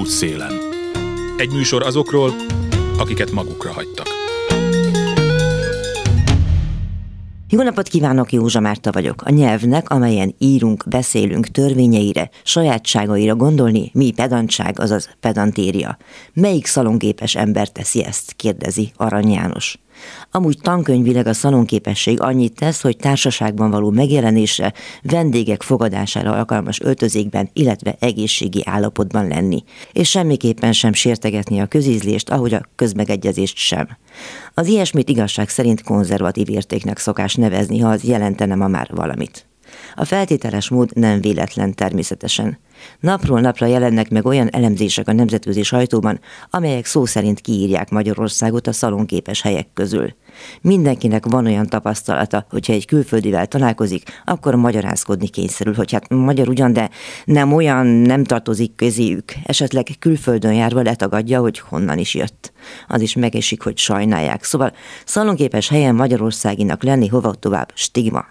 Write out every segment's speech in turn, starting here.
Útszélen. Egy műsor azokról, akiket magukra hagytak. Jó napot kívánok, Józsa Márta vagyok. A nyelvnek, amelyen írunk, beszélünk törvényeire, sajátságaira gondolni, mi pedantság, azaz pedantéria. Melyik szalonképes ember teszi ezt? kérdezi Arany János. Amúgy tankönyvileg a szalonképesség annyit tesz, hogy társaságban való megjelenésre, vendégek fogadására alkalmas öltözékben, illetve egészségi állapotban lenni, és semmiképpen sem sértegetni a közízlést, ahogy a közmegegyezést sem. Az ilyesmit igazság szerint konzervatív értéknek szokás nevezni, ha az jelentene ma már valamit. A feltételes mód nem véletlen természetesen. Napról napra jelennek meg olyan elemzések a nemzetközi sajtóban, amelyek szó szerint kiírják Magyarországot a szalonképes helyek közül. Mindenkinek van olyan tapasztalata, hogyha egy külföldivel találkozik, akkor magyarázkodni kényszerül, hogy hát magyar ugyan, de nem olyan, nem tartozik közéjük. Esetleg külföldön járva letagadja, hogy honnan is jött. Az is megesik, hogy sajnálják. Szóval szalonképes helyen Magyarországinak lenni hova tovább stigma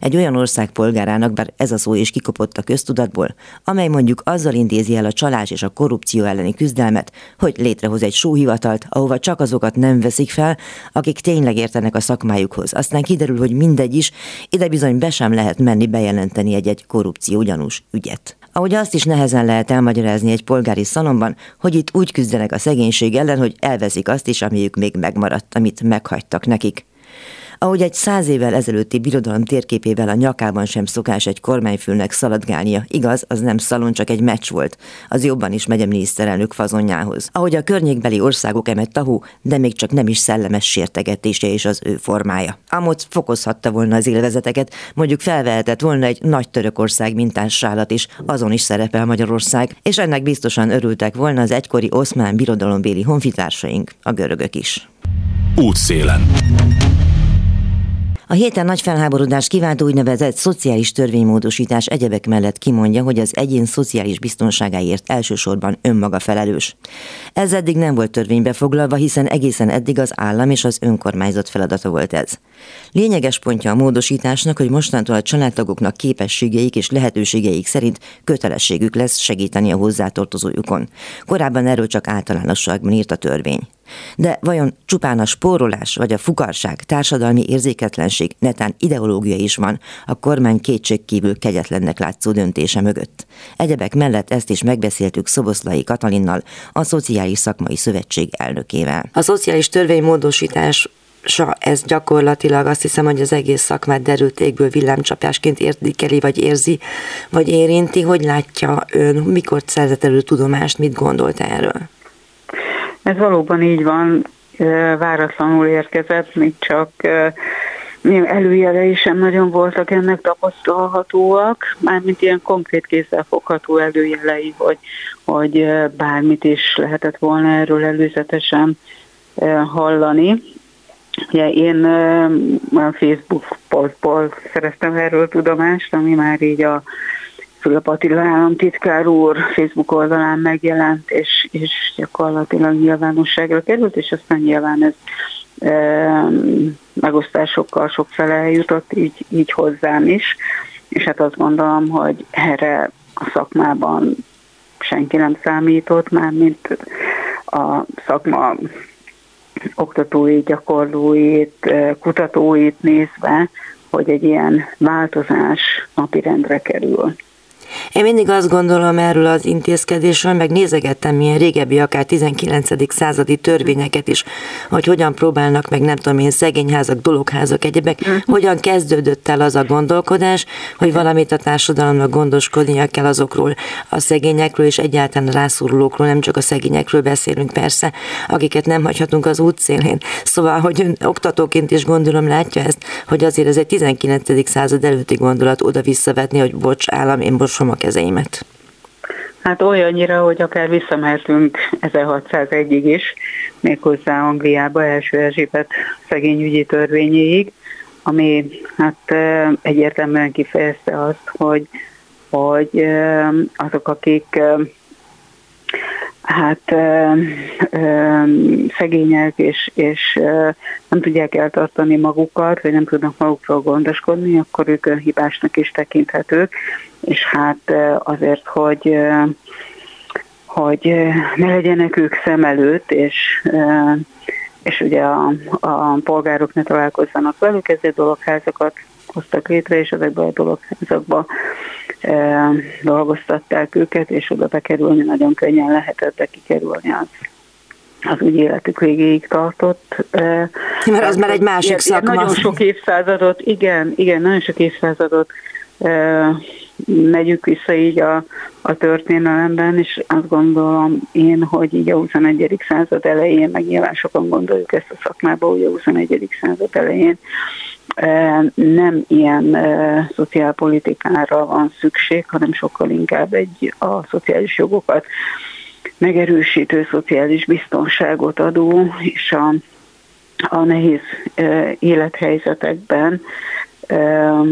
egy olyan ország polgárának, bár ez a szó is kikopott a köztudatból, amely mondjuk azzal intézi el a csalás és a korrupció elleni küzdelmet, hogy létrehoz egy sóhivatalt, ahova csak azokat nem veszik fel, akik tényleg értenek a szakmájukhoz. Aztán kiderül, hogy mindegy is, ide bizony be sem lehet menni bejelenteni egy-egy korrupció gyanús ügyet. Ahogy azt is nehezen lehet elmagyarázni egy polgári szalomban, hogy itt úgy küzdenek a szegénység ellen, hogy elveszik azt is, amiük még megmaradt, amit meghagytak nekik. Ahogy egy száz évvel ezelőtti birodalom térképével a nyakában sem szokás egy kormányfőnek szaladgálnia. Igaz, az nem szalon, csak egy meccs volt. Az jobban is megy a miniszterelnök fazonjához. Ahogy a környékbeli országok emet tahú, de még csak nem is szellemes sértegetése és az ő formája. Amot fokozhatta volna az élvezeteket, mondjuk felvehetett volna egy nagy Törökország mintás sálat is, azon is szerepel Magyarország, és ennek biztosan örültek volna az egykori oszmán birodalombéli honfitársaink, a görögök is. Útszélen. A héten nagy felháborodást kívánt úgynevezett szociális törvénymódosítás egyebek mellett kimondja, hogy az egyén szociális biztonságáért elsősorban önmaga felelős. Ez eddig nem volt törvénybe foglalva, hiszen egészen eddig az állam és az önkormányzat feladata volt ez. Lényeges pontja a módosításnak, hogy mostantól a családtagoknak képességeik és lehetőségeik szerint kötelességük lesz segíteni a hozzátartozójukon. Korábban erről csak általánosságban írt a törvény. De vajon csupán a spórolás vagy a fukarság, társadalmi érzéketlenség, netán ideológia is van a kormány kétségkívül kegyetlennek látszó döntése mögött. Egyebek mellett ezt is megbeszéltük Szoboszlai Katalinnal, a Szociális Szakmai Szövetség elnökével. A szociális törvénymódosítás sa ez gyakorlatilag azt hiszem, hogy az egész szakmát derültékből villámcsapásként érdikeli, vagy érzi, vagy érinti. Hogy látja ön, mikor szerzett elő tudomást, mit gondolt erről? Ez valóban így van, váratlanul érkezett, még csak előjelei sem nagyon voltak ennek tapasztalhatóak, mármint ilyen konkrét kézzelfogható előjelei, hogy, hogy bármit is lehetett volna erről előzetesen hallani. Ugye én a Facebook posztból szereztem erről tudomást, ami már így a Fülöp Attila államtitkár úr Facebook oldalán megjelent, és, és gyakorlatilag nyilvánosságra került, és aztán nyilván ez e, megosztásokkal sokfele eljutott, így, így hozzám is, és hát azt gondolom, hogy erre a szakmában senki nem számított, már mint a szakma oktatói, gyakorlóit, kutatóit nézve, hogy egy ilyen változás napirendre kerül. Én mindig azt gondolom erről az intézkedésről, meg nézegettem milyen régebbi, akár 19. századi törvényeket is, hogy hogyan próbálnak meg nem tudom én szegényházak, dologházak, egyebek, mm. hogyan kezdődött el az a gondolkodás, hogy valamit a társadalomnak gondoskodnia kell azokról, a szegényekről és egyáltalán a rászorulókról, nem csak a szegényekről beszélünk persze, akiket nem hagyhatunk az útszélén. Szóval, hogy ön oktatóként is gondolom látja ezt, hogy azért ez egy 19. század előtti gondolat oda visszavetni, hogy bocs, állam, én bocs, mosom a kezeimet? Hát olyannyira, hogy akár visszamehetünk 1601-ig is, méghozzá Angliába első Erzsébet szegényügyi törvényéig, ami hát egyértelműen kifejezte azt, hogy, hogy azok, akik hát ö, ö, szegények, és, és ö, nem tudják eltartani magukat, vagy nem tudnak magukról gondoskodni, akkor ők hibásnak is tekinthetők, és hát azért, hogy hogy ne legyenek ők szem előtt, és, és ugye a, a polgárok ne találkozzanak velük, ezért dologházakat hoztak létre, és ezekben a dologházakban e, dolgoztatták őket, és oda bekerülni nagyon könnyen lehetett, de kikerülni az az úgy életük végéig tartott. Mert az már egy másik ilyen, szakma. Nagyon sok évszázadot, igen, igen, nagyon sok évszázadot megyünk vissza így a, a történelemben, és azt gondolom én, hogy így a 21. század elején, meg nyilván sokan gondoljuk ezt a szakmába, hogy a 21. század elején nem ilyen szociálpolitikára van szükség, hanem sokkal inkább egy a szociális jogokat megerősítő szociális biztonságot adó, és a, a nehéz élethelyzetekben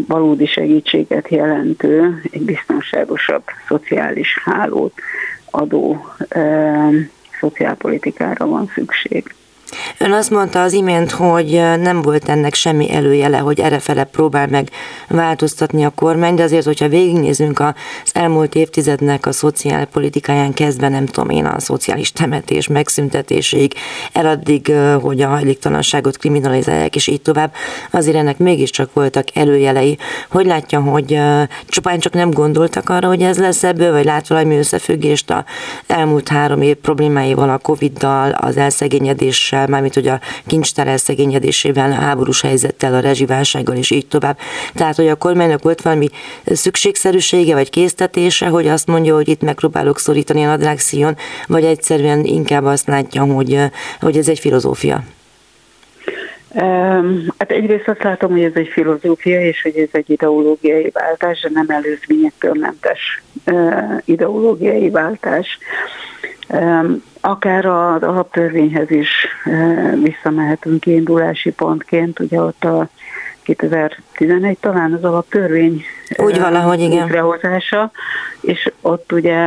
valódi segítséget jelentő, egy biztonságosabb szociális hálót adó szociálpolitikára van szükség. Ön azt mondta az imént, hogy nem volt ennek semmi előjele, hogy errefele próbál meg változtatni a kormány, de azért, hogyha végignézünk az elmúlt évtizednek a szociálpolitikáján kezdve, nem tudom én, a szociális temetés megszüntetéséig, el addig, hogy a hajléktalanságot kriminalizálják, és így tovább, azért ennek mégiscsak voltak előjelei. Hogy látja, hogy csupán csak nem gondoltak arra, hogy ez lesz ebből, vagy lát valami összefüggést a elmúlt három év problémáival, a Covid-dal, az elszegényedéssel, helyzettel, mármint hogy a kincstár elszegényedésével, a háborús helyzettel, a rezsiválsággal és így tovább. Tehát, hogy a kormánynak volt valami szükségszerűsége vagy késztetése, hogy azt mondja, hogy itt megpróbálok szorítani a nadrágszíjon, vagy egyszerűen inkább azt látja, hogy, hogy ez egy filozófia. Hát egyrészt azt látom, hogy ez egy filozófia, és hogy ez egy ideológiai váltás, de nem előzményektől mentes ideológiai váltás akár az alaptörvényhez is visszamehetünk kiindulási pontként, ugye ott a 2011 talán az alaptörvény Úgy valahogy, igen. Útrehozása, és ott ugye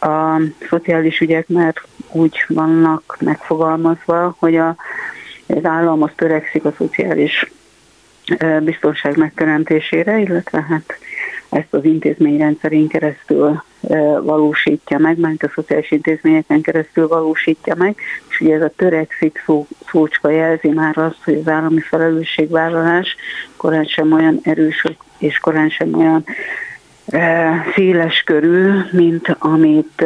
a szociális ügyek már úgy vannak megfogalmazva, hogy a, az állam az törekszik a szociális biztonság megteremtésére, illetve hát ezt az intézményrendszerén keresztül valósítja meg, mert a szociális intézményeken keresztül valósítja meg, és ugye ez a törekszik szó, szócska jelzi már azt, hogy az állami felelősségvállalás korán sem olyan erős, és korán sem olyan széles körül, mint amit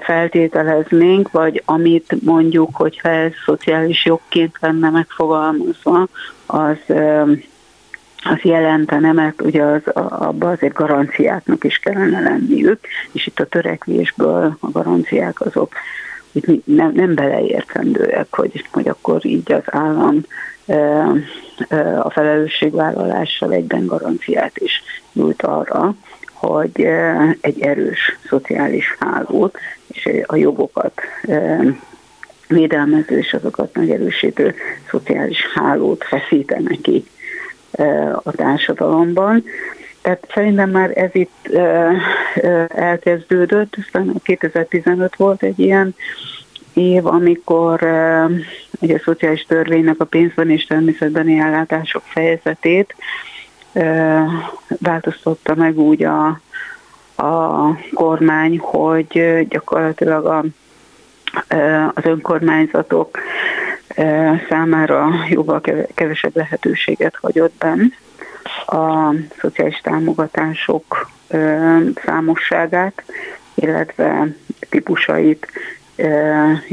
feltételeznénk, vagy amit mondjuk, hogyha ez szociális jogként lenne megfogalmazva, az az jelentene, mert ugye az, abban azért garanciáknak is kellene lenniük, és itt a törekvésből a garanciák azok itt nem, nem beleértendőek, hogy, hogy akkor így az állam a felelősségvállalással egyben garanciát is nyújt arra, hogy egy erős szociális hálót és a jogokat védelmező és azokat megerősítő szociális hálót feszítenek ki a társadalomban. Tehát szerintem már ez itt elkezdődött, aztán 2015 volt egy ilyen év, amikor ugye a szociális törvénynek a pénzben és természetbeni ellátások fejezetét változtatta meg úgy a, a kormány, hogy gyakorlatilag a, az önkormányzatok számára jóval kevesebb lehetőséget hagyott benn a szociális támogatások számosságát, illetve típusait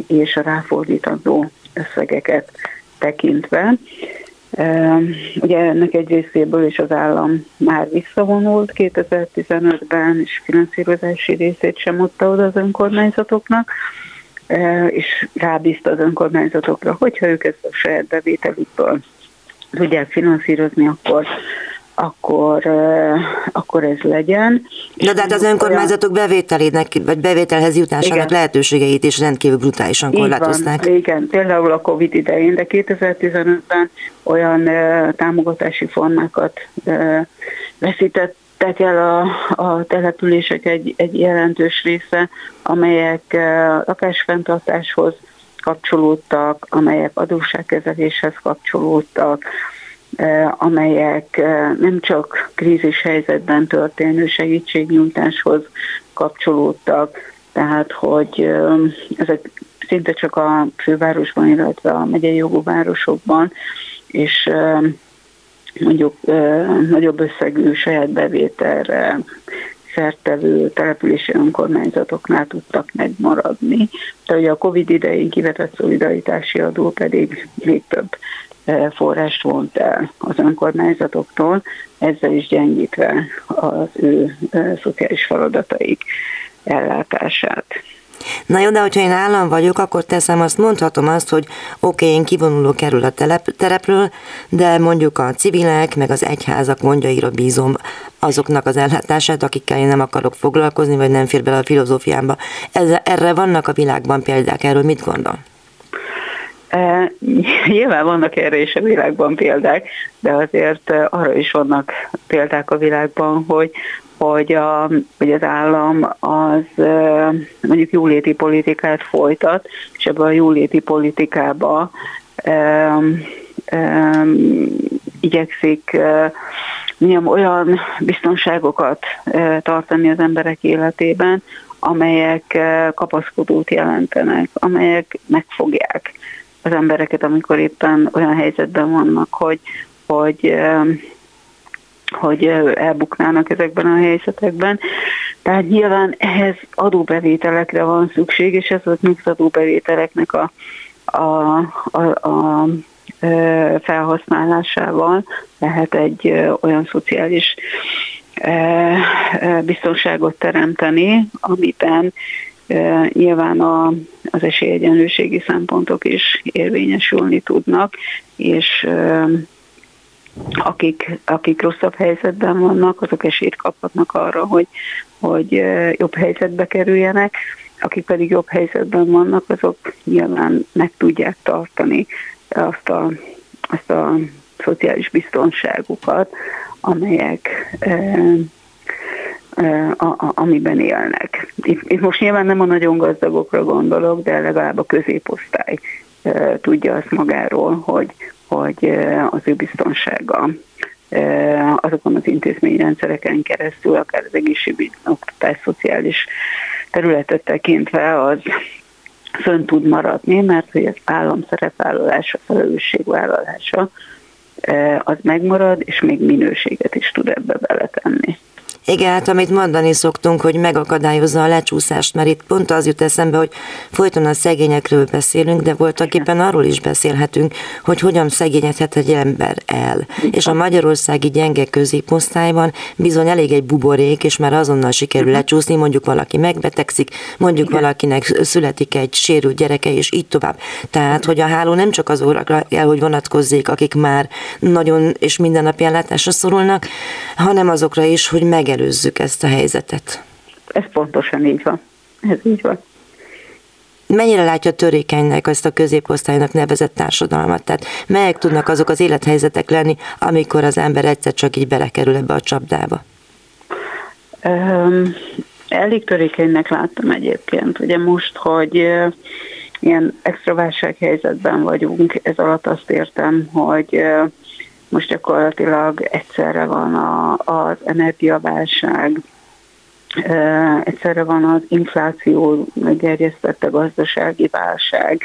és a ráfordítandó összegeket tekintve. Ugye ennek egy részéből is az állam már visszavonult 2015-ben, és finanszírozási részét sem adta oda az önkormányzatoknak, és rábízta az önkormányzatokra, hogyha ők ezt a saját bevételükből tudják finanszírozni, akkor akkor, akkor ez legyen. De, de hát az önkormányzatok bevételének, vagy bevételhez jutásának igen. lehetőségeit is rendkívül brutálisan korlátozták. Van, igen, például a Covid idején, de 2015-ben olyan támogatási formákat veszített tettek el a, a települések egy, egy jelentős része, amelyek lakásfenntartáshoz kapcsolódtak, amelyek adósságkezeléshez kapcsolódtak, amelyek nem csak krízis helyzetben történő segítségnyújtáshoz kapcsolódtak, tehát hogy ezek szinte csak a fővárosban, illetve a megyei jogú városokban, és mondjuk nagyobb összegű saját bevételre szertevő települési önkormányzatoknál tudtak megmaradni. De ugye a Covid idején kivetett szolidaritási adó pedig még több forrást vont el az önkormányzatoktól, ezzel is gyengítve az ő szociális feladataik ellátását. Na jó, de hogyha én állam vagyok, akkor teszem azt, mondhatom azt, hogy oké, okay, én kivonulok kerül a telep, terepről, de mondjuk a civilek, meg az egyházak gondjaira bízom azoknak az ellátását, akikkel én nem akarok foglalkozni, vagy nem fér bele a filozófiámba. Ez, erre vannak a világban példák, erről mit gondol? E, nyilván vannak erre is a világban példák, de azért arra is vannak példák a világban, hogy hogy, a, hogy az állam az mondjuk jóléti politikát folytat, és ebben a jóléti politikába um, um, igyekszik uh, mondjam, olyan biztonságokat tartani az emberek életében, amelyek kapaszkodót jelentenek, amelyek megfogják az embereket, amikor éppen olyan helyzetben vannak, hogy, hogy hogy elbuknának ezekben a helyzetekben. Tehát nyilván ehhez adóbevételekre van szükség, és ez az adóbevételeknek a, a, a, a felhasználásával lehet egy olyan szociális biztonságot teremteni, amiben nyilván a, az esélyegyenlőségi szempontok is érvényesülni tudnak, és akik, akik rosszabb helyzetben vannak, azok esélyt kaphatnak arra, hogy, hogy jobb helyzetbe kerüljenek, akik pedig jobb helyzetben vannak, azok nyilván meg tudják tartani azt a, azt a szociális biztonságukat, amelyek a, a, amiben élnek. Itt, itt most nyilván nem a nagyon gazdagokra gondolok, de legalább a középosztály e, tudja azt magáról, hogy, hogy az ő biztonsága azokon az intézményrendszereken keresztül, akár az egészségügy, oktatás, szociális területet tekintve, az fönn tud maradni, mert hogy az állam szerepvállalása, felelősségvállalása az megmarad, és még minőséget is tud beletenni. Igen, hát amit mondani szoktunk, hogy megakadályozza a lecsúszást, mert itt pont az jut eszembe, hogy folyton a szegényekről beszélünk, de voltak éppen arról is beszélhetünk, hogy hogyan szegényedhet egy ember el. És a magyarországi gyenge középosztályban bizony elég egy buborék, és már azonnal sikerül uh-huh. lecsúszni, mondjuk valaki megbetegszik, mondjuk Igen. valakinek születik egy sérült gyereke, és így tovább. Tehát, hogy a háló nem csak azokra kell, hogy vonatkozzék, akik már nagyon és mindennapi ellátásra szorulnak, hanem azokra is, hogy meg megelőzzük ezt a helyzetet. Ez pontosan így van. Ez így van. Mennyire látja törékenynek ezt a középosztálynak nevezett társadalmat? Tehát melyek tudnak azok az élethelyzetek lenni, amikor az ember egyszer csak így belekerül ebbe a csapdába? Um, elég törékenynek láttam egyébként. Ugye most, hogy ilyen extra válsághelyzetben vagyunk, ez alatt azt értem, hogy most gyakorlatilag egyszerre van a, az energiaválság, egyszerre van az infláció meggerjesztette gazdasági válság,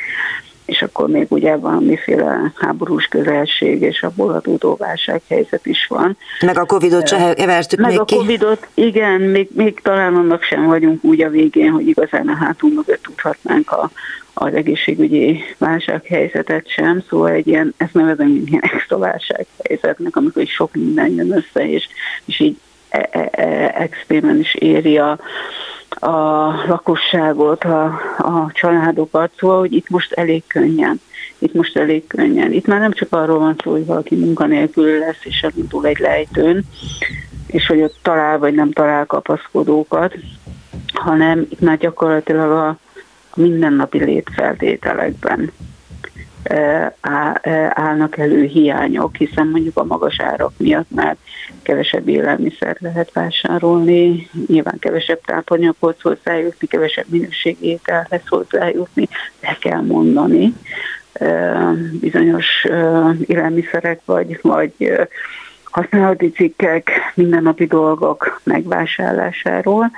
és akkor még ugye valamiféle háborús közelség és abból adódó válsághelyzet is van. Meg a Covid-ot se hevertük Meg még a Covid-ot, igen, még, még talán annak sem vagyunk úgy a végén, hogy igazán a hátunk mögött tudhatnánk a, az egészségügyi válsághelyzetet sem, szóval egy ilyen, ezt nevezem mint ilyen extra válsághelyzetnek, amikor is sok minden jön össze, és, és így e, e, e, extrémen is éri a, a lakosságot, a, a családokat, szóval, hogy itt most elég könnyen, itt most elég könnyen. Itt már nem csak arról van szó, hogy valaki munkanélkül lesz, és elindul egy lejtőn, és hogy ott talál vagy nem talál kapaszkodókat, hanem itt már gyakorlatilag a mindennapi létfeltételekben állnak elő hiányok, hiszen mondjuk a magas árak miatt már kevesebb élelmiszer lehet vásárolni, nyilván kevesebb tápanyaghoz hozzájutni, kevesebb minőségi ételhez hozzájutni, le kell mondani. Bizonyos élelmiszerek vagy, vagy használati cikkek, mindennapi dolgok megvásárlásáról,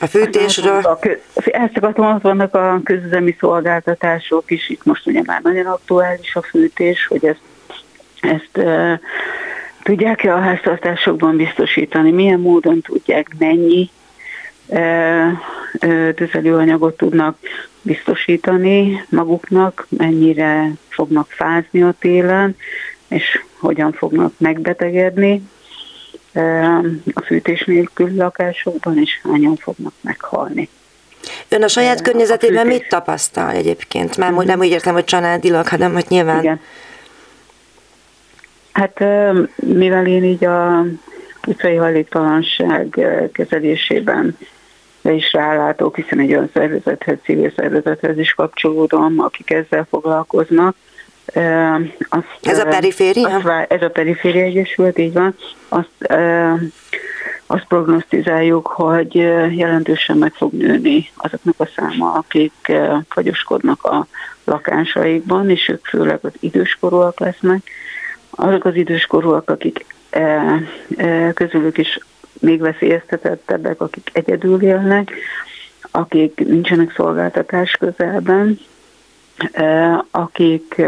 A fűtésről? A, ezt akartam, az vannak a közüzemi szolgáltatások is, itt most ugye már nagyon aktuális a fűtés, hogy ezt, ezt e, tudják-e a háztartásokban biztosítani, milyen módon tudják, mennyi e, e, tüzelőanyagot tudnak biztosítani maguknak, mennyire fognak fázni a télen, és hogyan fognak megbetegedni a fűtés nélkül lakásokban, és hányan fognak meghalni. Ön a saját környezetében a mit tapasztal egyébként? Már uh-huh. nem úgy értem, hogy családilag, hanem hogy nyilván... Igen. Hát mivel én így a utcai hajléktalanság kezelésében is rálátok, hiszen egy olyan szervezethez, civil szervezethez is kapcsolódom, akik ezzel foglalkoznak, azt, ez a periféria? Azt, ez a periféria egyesület, így van. Azt, azt prognosztizáljuk, hogy jelentősen meg fog nőni azoknak a száma, akik fagyoskodnak a lakásaikban, és ők főleg az időskorúak lesznek. Azok az időskorúak, akik közülük is még veszélyeztetettebbek, akik egyedül élnek, akik nincsenek szolgáltatás közelben, akik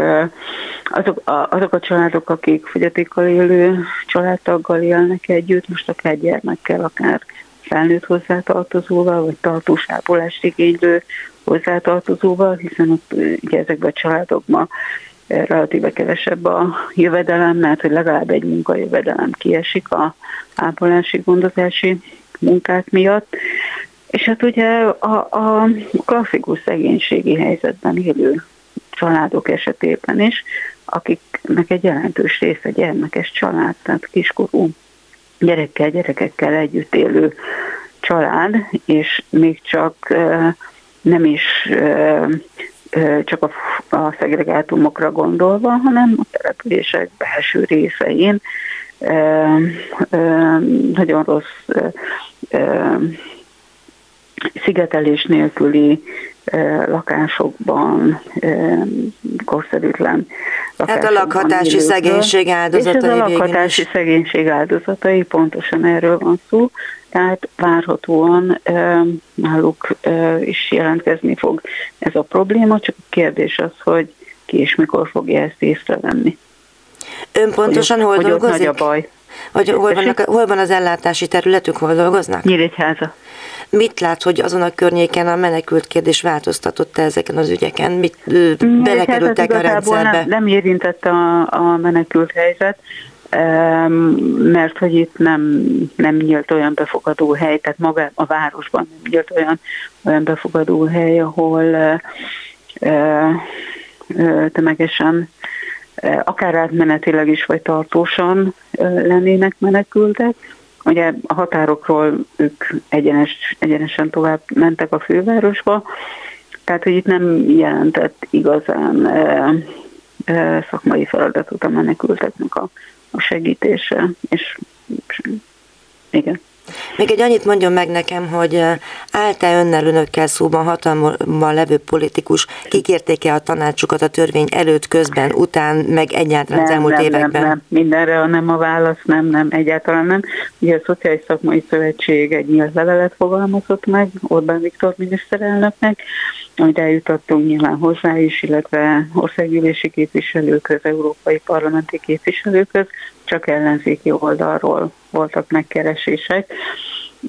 azok, azok a családok, akik fogyatékkal élő családtaggal élnek együtt, most akár gyermekkel, akár felnőtt hozzátartozóval, vagy tartós ápolást igénylő hozzátartozóval, hiszen ott ugye ezekben a családokban relatíve kevesebb a jövedelem, mert hogy legalább egy munkajövedelem kiesik a ápolási gondozási munkák miatt. És hát ugye a, a klasszikus szegénységi helyzetben élő családok esetében is, akiknek egy jelentős része gyermekes család, tehát kiskorú gyerekkel, gyerekekkel együtt élő család, és még csak nem is csak a, a szegregátumokra gondolva, hanem a települések belső részein nagyon rossz szigetelés nélküli lakásokban, korszerűtlen lakásokban Hát a lakhatási élőkről. szegénység áldozatai. És ez a lakhatási szegénység áldozatai, pontosan erről van szó. Tehát várhatóan náluk is jelentkezni fog ez a probléma, csak a kérdés az, hogy ki és mikor fogja ezt észrevenni. Ön pontosan hogy, hol hogy dolgozik? nagy a baj. Vagy hol, vannak, hol van az ellátási területük, hol dolgoznak? Nyíregyháza. Mit lát, hogy azon a környéken a menekült kérdés változtatott -e ezeken az ügyeken? Mit belekerültek a rendszerbe? Nem, nem érintette a, a menekült helyzet, mert hogy itt nem, nem nyílt olyan befogadó hely, tehát maga a városban nem nyílt olyan, olyan befogadó hely, ahol tömegesen akár átmenetileg is, vagy tartósan lennének menekültek. Ugye a határokról ők egyenes, egyenesen tovább mentek a fővárosba, tehát hogy itt nem jelentett igazán szakmai feladatot a menekülteknek a, a segítése, és, és igen. Még egy annyit mondjon meg nekem, hogy állt-e önnel önökkel szóban hatalommal levő politikus, kikérték-e a tanácsukat a törvény előtt, közben, után, meg egyáltalán nem, az elmúlt nem, években? Nem, nem, mindenre nem a válasz, nem, nem, egyáltalán nem. Ugye a Szociális Szakmai Szövetség egy nyílt levelet fogalmazott meg Orbán Viktor miniszterelnöknek, amit eljutottunk nyilván hozzá is, illetve országgyűlési képviselőköz, európai parlamenti képviselőköz, csak ellenzéki oldalról voltak megkeresések,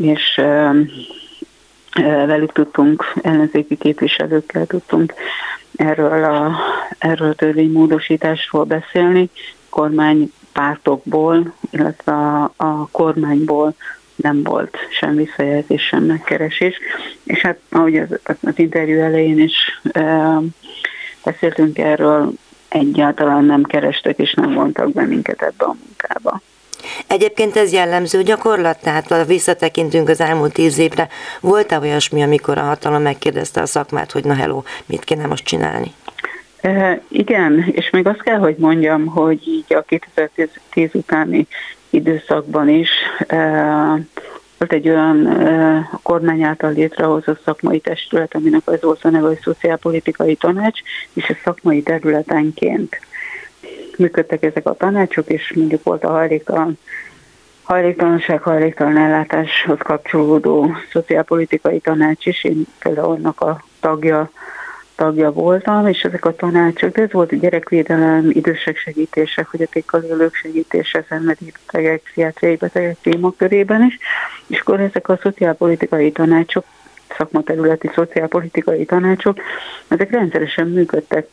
és velük tudtunk, ellenzéki képviselőkkel tudtunk erről a, erről a törvénymódosításról beszélni, kormánypártokból, illetve a, a kormányból nem volt sem visszajelzés, sem megkeresés. És hát ahogy az, az interjú elején is e, beszéltünk erről, egyáltalán nem kerestek és nem vontak be minket ebbe a munkába. Egyébként ez jellemző gyakorlat, tehát ha visszatekintünk az elmúlt tíz évre, volt-e olyasmi, amikor a hatalom megkérdezte a szakmát, hogy na hello, mit kéne most csinálni? E, igen, és még azt kell, hogy mondjam, hogy így a 2010 utáni időszakban is volt egy olyan a kormány által létrehozott szakmai testület, aminek az volt a neve, hogy szociálpolitikai tanács, és a szakmai területenként működtek ezek a tanácsok, és mondjuk volt a hajléktalan hajléktalanság, hajléktalan ellátáshoz kapcsolódó szociálpolitikai tanács is, én például annak a tagja, tagja voltam, és ezek a tanácsok, de ez volt a gyerekvédelem, idősek segítése, fogyatékkal élők segítése, szenvedélybetegek, pszichiátriai betegek témakörében is, és akkor ezek a szociálpolitikai tanácsok szakmaterületi szociálpolitikai tanácsok, ezek rendszeresen működtek.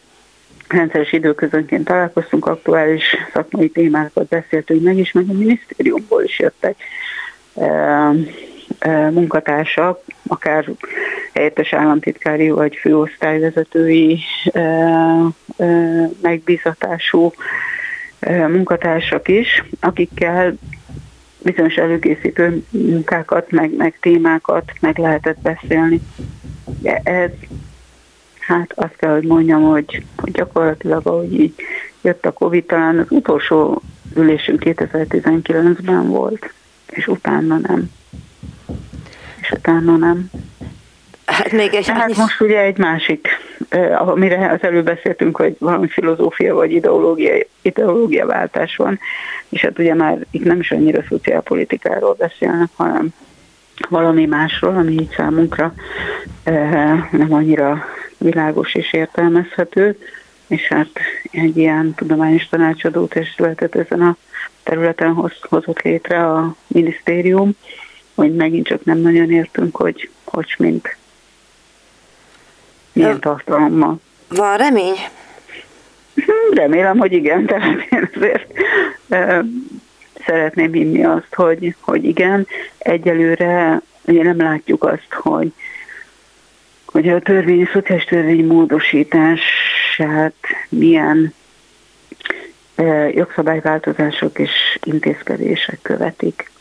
Rendszeres időközönként találkoztunk, aktuális szakmai témákat beszéltünk meg, és meg a minisztériumból is jöttek munkatársak, akár helyettes államtitkári vagy főosztályvezetői megbízatású munkatársak is, akikkel bizonyos előkészítő munkákat, meg, meg témákat meg lehetett beszélni. De ez, hát azt kell, hogy mondjam, hogy, hogy gyakorlatilag ahogy így jött a Covid, talán az utolsó ülésünk 2019-ben volt, és utána nem. És utána nem. Hát még egy hát most ugye egy másik, eh, amire az előbb beszéltünk, hogy valami filozófia vagy ideológia, ideológia váltás van, és hát ugye már itt nem is annyira szociálpolitikáról beszélnek, hanem valami másról, ami így számunkra eh, nem annyira világos és értelmezhető, és hát egy ilyen tudományos tanácsadó testületet ezen a területen hoz, hozott létre a minisztérium, hogy megint csak nem nagyon értünk, hogy hogy mint milyen tartalommal. Van remény? Hm, remélem, hogy igen, tehát én azért szeretném hinni azt, hogy, hogy igen. Egyelőre ugye nem látjuk azt, hogy, hogy a törvény, a szociális törvény módosítását milyen jogszabályváltozások és intézkedések követik.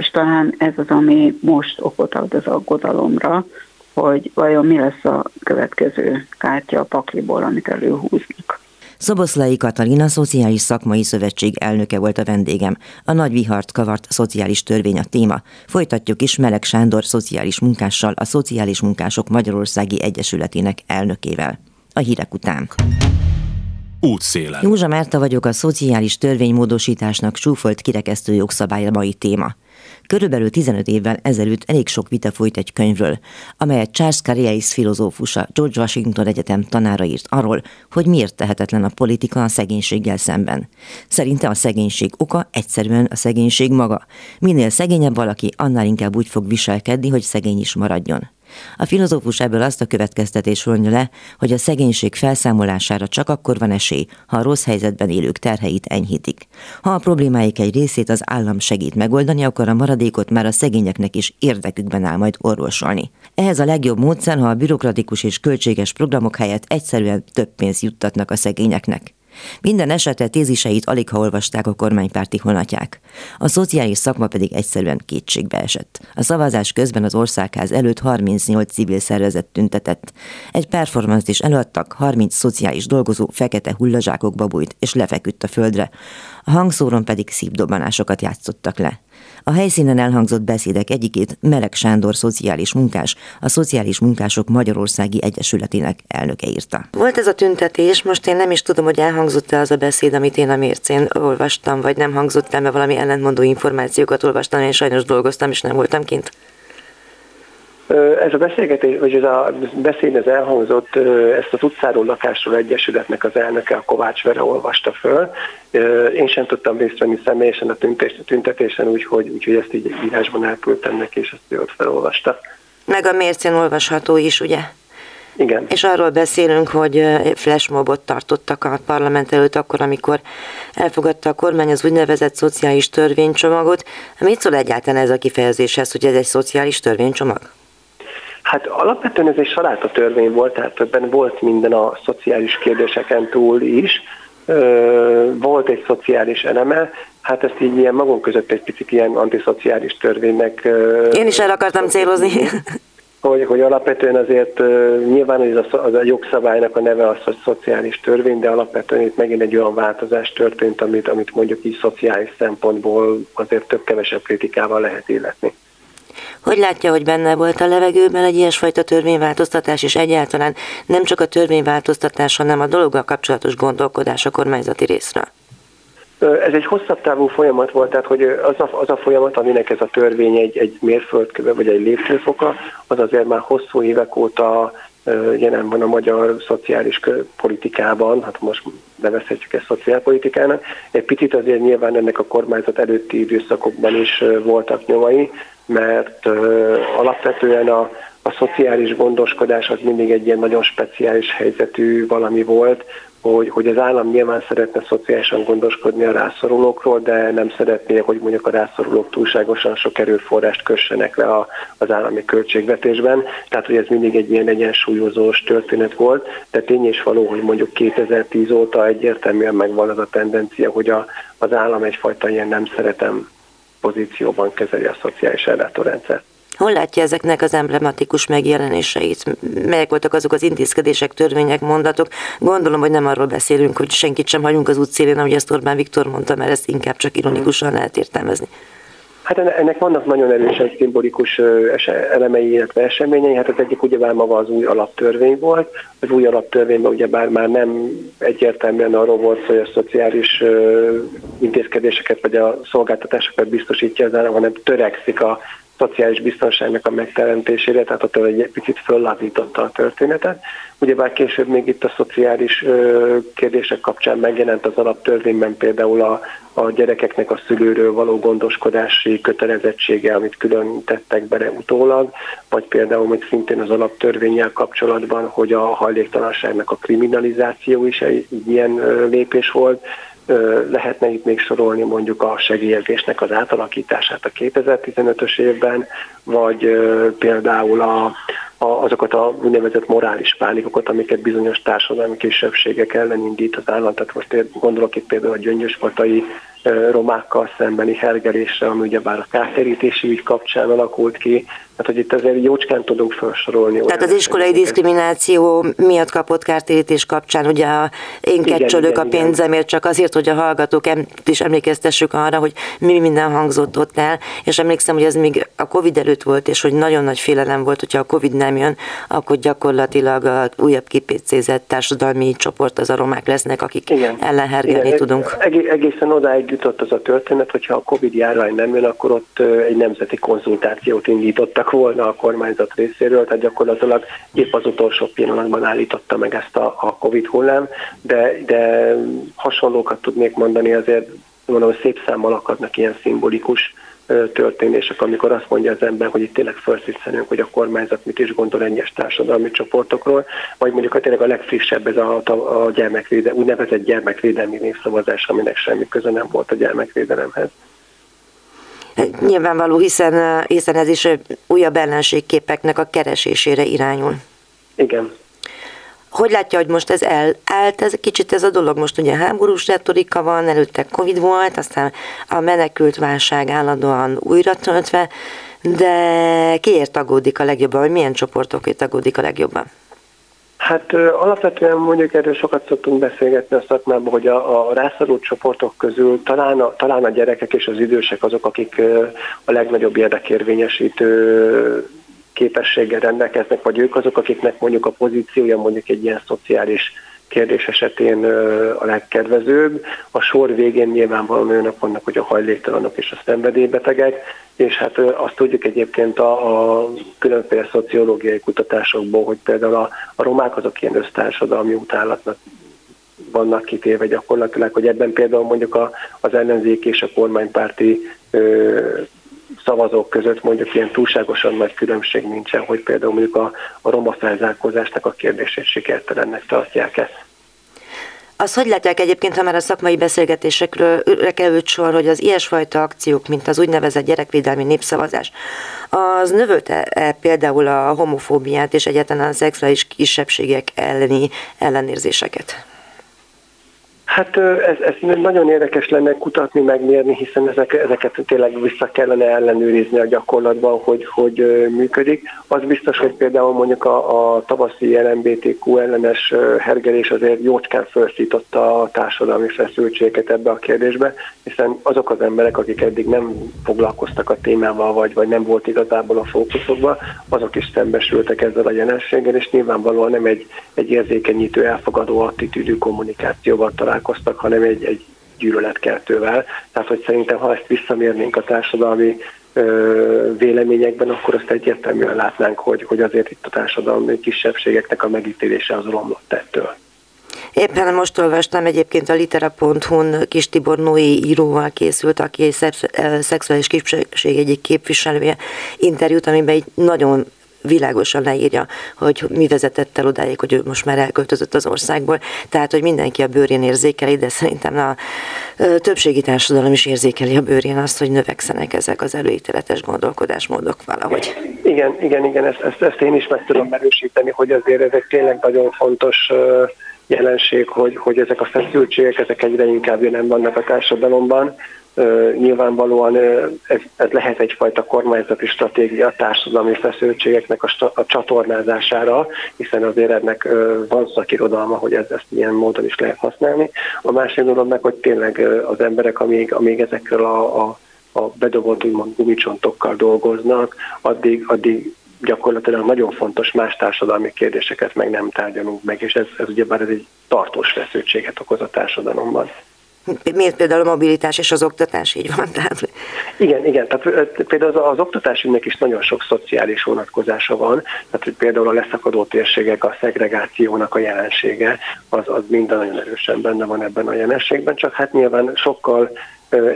És talán ez az, ami most okot ad az aggodalomra, hogy vajon mi lesz a következő kártya a pakliból, amit előhúznak. Szoboszlai Katalina Szociális Szakmai Szövetség elnöke volt a vendégem. A nagy vihart kavart szociális törvény a téma. Folytatjuk is Meleg Sándor szociális munkással, a Szociális Munkások Magyarországi Egyesületének elnökével. A hírek után. Útszélen. Józsa Márta vagyok a szociális törvénymódosításnak súfolt kirekesztő jogszabály mai téma. Körülbelül 15 évvel ezelőtt elég sok vita folyt egy könyvről, amelyet Charles Carriais filozófusa George Washington Egyetem tanára írt arról, hogy miért tehetetlen a politika a szegénységgel szemben. Szerinte a szegénység oka egyszerűen a szegénység maga. Minél szegényebb valaki, annál inkább úgy fog viselkedni, hogy szegény is maradjon. A filozófus ebből azt a következtetés vonja le, hogy a szegénység felszámolására csak akkor van esély, ha a rossz helyzetben élők terheit enyhítik. Ha a problémáik egy részét az állam segít megoldani, akkor a maradékot már a szegényeknek is érdekükben áll majd orvosolni. Ehhez a legjobb módszer, ha a bürokratikus és költséges programok helyett egyszerűen több pénzt juttatnak a szegényeknek. Minden esetre téziseit alig ha olvasták a kormánypárti honatják. A szociális szakma pedig egyszerűen kétségbe esett. A szavazás közben az országház előtt 38 civil szervezet tüntetett. Egy performance is előadtak, 30 szociális dolgozó fekete hullazsákokba bújt és lefeküdt a földre. A hangszóron pedig szívdobbanásokat játszottak le. A helyszínen elhangzott beszédek egyikét Melek Sándor szociális munkás, a Szociális Munkások Magyarországi Egyesületének elnöke írta. Volt ez a tüntetés, most én nem is tudom, hogy elhangzott-e az a beszéd, amit én a mércén olvastam, vagy nem hangzott el, mert valami ellentmondó információkat olvastam, én sajnos dolgoztam, és nem voltam kint. Ez a beszélgetés, vagy ez a beszéd ez elhangzott, ezt az utcáról lakásról egyesületnek az elnöke, a Kovács Vere olvasta föl. Én sem tudtam részt venni személyesen a tüntetésen, úgyhogy, úgyhogy ezt így írásban elküldtem neki, és ezt ő ott felolvasta. Meg a mércén olvasható is, ugye? Igen. És arról beszélünk, hogy flashmobot tartottak a parlament előtt akkor, amikor elfogadta a kormány az úgynevezett szociális törvénycsomagot. Mit szól egyáltalán ez a kifejezéshez, hogy ez egy szociális törvénycsomag? Hát alapvetően ez egy saláta törvény volt, tehát ebben volt minden a szociális kérdéseken túl is. Volt egy szociális eleme, hát ezt így ilyen magunk között egy picit ilyen antiszociális törvénynek... Én is el akartam célozni. Hogy, hogy alapvetően azért nyilván ez a, az a jogszabálynak a neve az, hogy szociális törvény, de alapvetően itt megint egy olyan változás történt, amit, amit mondjuk így szociális szempontból azért több-kevesebb kritikával lehet illetni. Hogy látja, hogy benne volt a levegőben egy ilyesfajta törvényváltoztatás, és egyáltalán nem csak a törvényváltoztatás, hanem a dologgal kapcsolatos gondolkodás a kormányzati részről? Ez egy hosszabb távú folyamat volt, tehát hogy az a, az a folyamat, aminek ez a törvény egy, egy mérföldköve vagy egy lépcsőfoka, az azért már hosszú évek óta jelen van a magyar szociális politikában, hát most nevezhetjük ezt szociálpolitikának. Egy picit azért nyilván ennek a kormányzat előtti időszakokban is voltak nyomai, mert alapvetően a, a szociális gondoskodás az mindig egy ilyen nagyon speciális helyzetű valami volt, hogy, hogy az állam nyilván szeretne szociálisan gondoskodni a rászorulókról, de nem szeretné, hogy mondjuk a rászorulók túlságosan sok erőforrást kössenek le a, az állami költségvetésben. Tehát, hogy ez mindig egy ilyen egyensúlyozós történet volt, de tény és való, hogy mondjuk 2010 óta egyértelműen megvan az a tendencia, hogy a, az állam egyfajta ilyen nem szeretem pozícióban kezeli a szociális ellátórendszert. Hol látja ezeknek az emblematikus megjelenéseit? Melyek voltak azok az intézkedések, törvények, mondatok? Gondolom, hogy nem arról beszélünk, hogy senkit sem hagyunk az útszélén, ahogy ezt Orbán Viktor mondta, mert ezt inkább csak ironikusan lehet értelmezni. Hát ennek vannak nagyon erősen szimbolikus elemei, illetve eseményei. Hát az egyik ugyebár maga az új alaptörvény volt. Az új alaptörvényben ugyebár már nem egyértelműen arról volt, hogy a szociális intézkedéseket vagy a szolgáltatásokat biztosítja az állam, hanem törekszik a szociális biztonságnak a megteremtésére, tehát ott egy picit föllazította a történetet. Ugyebár később még itt a szociális kérdések kapcsán megjelent az alaptörvényben például a, a gyerekeknek a szülőről való gondoskodási kötelezettsége, amit külön tettek bele utólag, vagy például, hogy szintén az alaptörvényel kapcsolatban, hogy a hajléktalanságnak a kriminalizáció is egy ilyen lépés volt, Lehetne itt még sorolni mondjuk a segélyezésnek az átalakítását a 2015-ös évben, vagy például a, a, azokat a úgynevezett morális pánikokat, amiket bizonyos társadalmi kisebbségek ellen indít az állam. Tehát most gondolok itt például a gyöngyöspatai romákkal szembeni hergelésre, ami ugyebár a kártérítési ügy kapcsán alakult ki, tehát, hogy itt azért jócskán tudunk felsorolni. Tehát az iskolai diszkrimináció miatt kapott kártérítés kapcsán, ugye a én kecsölök a pénzemért, csak azért, hogy a hallgatók is emlékeztessük arra, hogy mi minden hangzott ott el, és emlékszem, hogy ez még a Covid előtt volt, és hogy nagyon nagy félelem volt, hogyha a Covid nem jön, akkor gyakorlatilag a újabb kipécézett társadalmi csoport az a romák lesznek, akik igen. ellen hergelni igen. tudunk. Egészen odáig jutott az a történet, hogyha a Covid járvány nem jön, akkor ott egy nemzeti konzultációt indítottak volna a kormányzat részéről, tehát gyakorlatilag épp az utolsó pillanatban állította meg ezt a, a Covid hullám, de, de hasonlókat tudnék mondani, azért mondom, szép számmal akadnak ilyen szimbolikus történések, amikor azt mondja az ember, hogy itt tényleg felszítszenünk, hogy a kormányzat mit is gondol egyes társadalmi csoportokról, vagy mondjuk hogy tényleg a legfrissebb ez a, a, a gyermekvédelmi, úgynevezett gyermekvédelmi népszavazás, aminek semmi köze nem volt a gyermekvédelemhez. Nyilvánvaló, hiszen, hiszen ez is újabb ellenségképeknek a keresésére irányul. Igen. Hogy látja, hogy most ez elállt, ez kicsit ez a dolog, most ugye háborús retorika van, előtte Covid volt, aztán a menekült válság állandóan újra töltve, de kiért aggódik a legjobban, vagy milyen csoportokért aggódik a legjobban? Hát alapvetően mondjuk erről sokat szoktunk beszélgetni a szakmában, hogy a, a rászorult csoportok közül talán a, talán a gyerekek és az idősek azok, akik a legnagyobb érdekérvényesítő képességgel rendelkeznek, vagy ők azok, akiknek mondjuk a pozíciója mondjuk egy ilyen szociális kérdés esetén a legkedvezőbb. A sor végén nyilvánvalóan olyanok vannak, hogy a hajléktalanok és a szenvedélybetegek, és hát azt tudjuk egyébként a, a különféle szociológiai kutatásokból, hogy például a, a romák azok ilyen össztársadalmi utálatnak vannak kitéve gyakorlatilag, hogy ebben például mondjuk a, az ellenzék és a kormánypárti ö, szavazók között mondjuk ilyen túlságosan nagy különbség nincsen, hogy például mondjuk a, a roma felzárkózásnak a kérdését sikertelennek tartják-e. Az hogy látják egyébként, ha már a szakmai beszélgetésekről került sor, hogy az ilyesfajta akciók, mint az úgynevezett gyerekvédelmi népszavazás, az növölte -e például a homofóbiát és egyáltalán a szexuális kisebbségek elleni ellenérzéseket? Hát ez, ez nagyon érdekes lenne kutatni, megmérni, hiszen ezek, ezeket tényleg vissza kellene ellenőrizni a gyakorlatban, hogy, hogy működik. Az biztos, hogy például mondjuk a, a tavaszi LMBTQ ellenes hergelés azért jócskán felszította a társadalmi feszültséget ebbe a kérdésbe, hiszen azok az emberek, akik eddig nem foglalkoztak a témával, vagy, vagy nem volt igazából a fókuszokban, azok is szembesültek ezzel a jelenséggel, és nyilvánvalóan nem egy, egy érzékenyítő, elfogadó attitűdű kommunikációval találkoztak, hanem egy, egy gyűlöletkeltővel. Tehát, hogy szerintem, ha ezt visszamérnénk a társadalmi véleményekben, akkor azt egyértelműen látnánk, hogy, hogy azért itt a társadalmi kisebbségeknek a megítélése az romlott ettől. Éppen most olvastam egyébként a litera.hu-n Kis Tibor Noé íróval készült, aki egy szexuális kisebbség egyik képviselője interjút, amiben egy nagyon világosan leírja, hogy mi vezetett el odáig, hogy ő most már elköltözött az országból. Tehát, hogy mindenki a bőrén érzékeli, de szerintem a többségi társadalom is érzékeli a bőrén azt, hogy növekszenek ezek az előítéletes gondolkodásmódok valahogy. Igen, igen, igen, ezt, ezt, ezt én is meg tudom erősíteni, hogy azért ez egy tényleg nagyon fontos jelenség, hogy, hogy ezek a feszültségek, ezek egyre inkább jelen vannak a társadalomban, nyilvánvalóan ez, ez lehet egyfajta kormányzati stratégia a társadalmi feszültségeknek a, a csatornázására, hiszen azért ennek van szakirodalma, hogy ez, ezt ilyen módon is lehet használni. A másik dolog meg, hogy tényleg az emberek, amíg, amíg ezekről a, a, a bedobott úgymond gumicsontokkal dolgoznak, addig, addig gyakorlatilag nagyon fontos más társadalmi kérdéseket meg nem tárgyalunk meg, és ez, ez ugyebár ez egy tartós feszültséget okoz a társadalomban. Miért például a mobilitás és az oktatás így van? Tehát... Igen, igen, tehát például az, az oktatásünknek is nagyon sok szociális vonatkozása van, tehát hogy például a leszakadó térségek, a szegregációnak a jelensége, az, az minden nagyon erősen benne van ebben a jelenségben, csak hát nyilván sokkal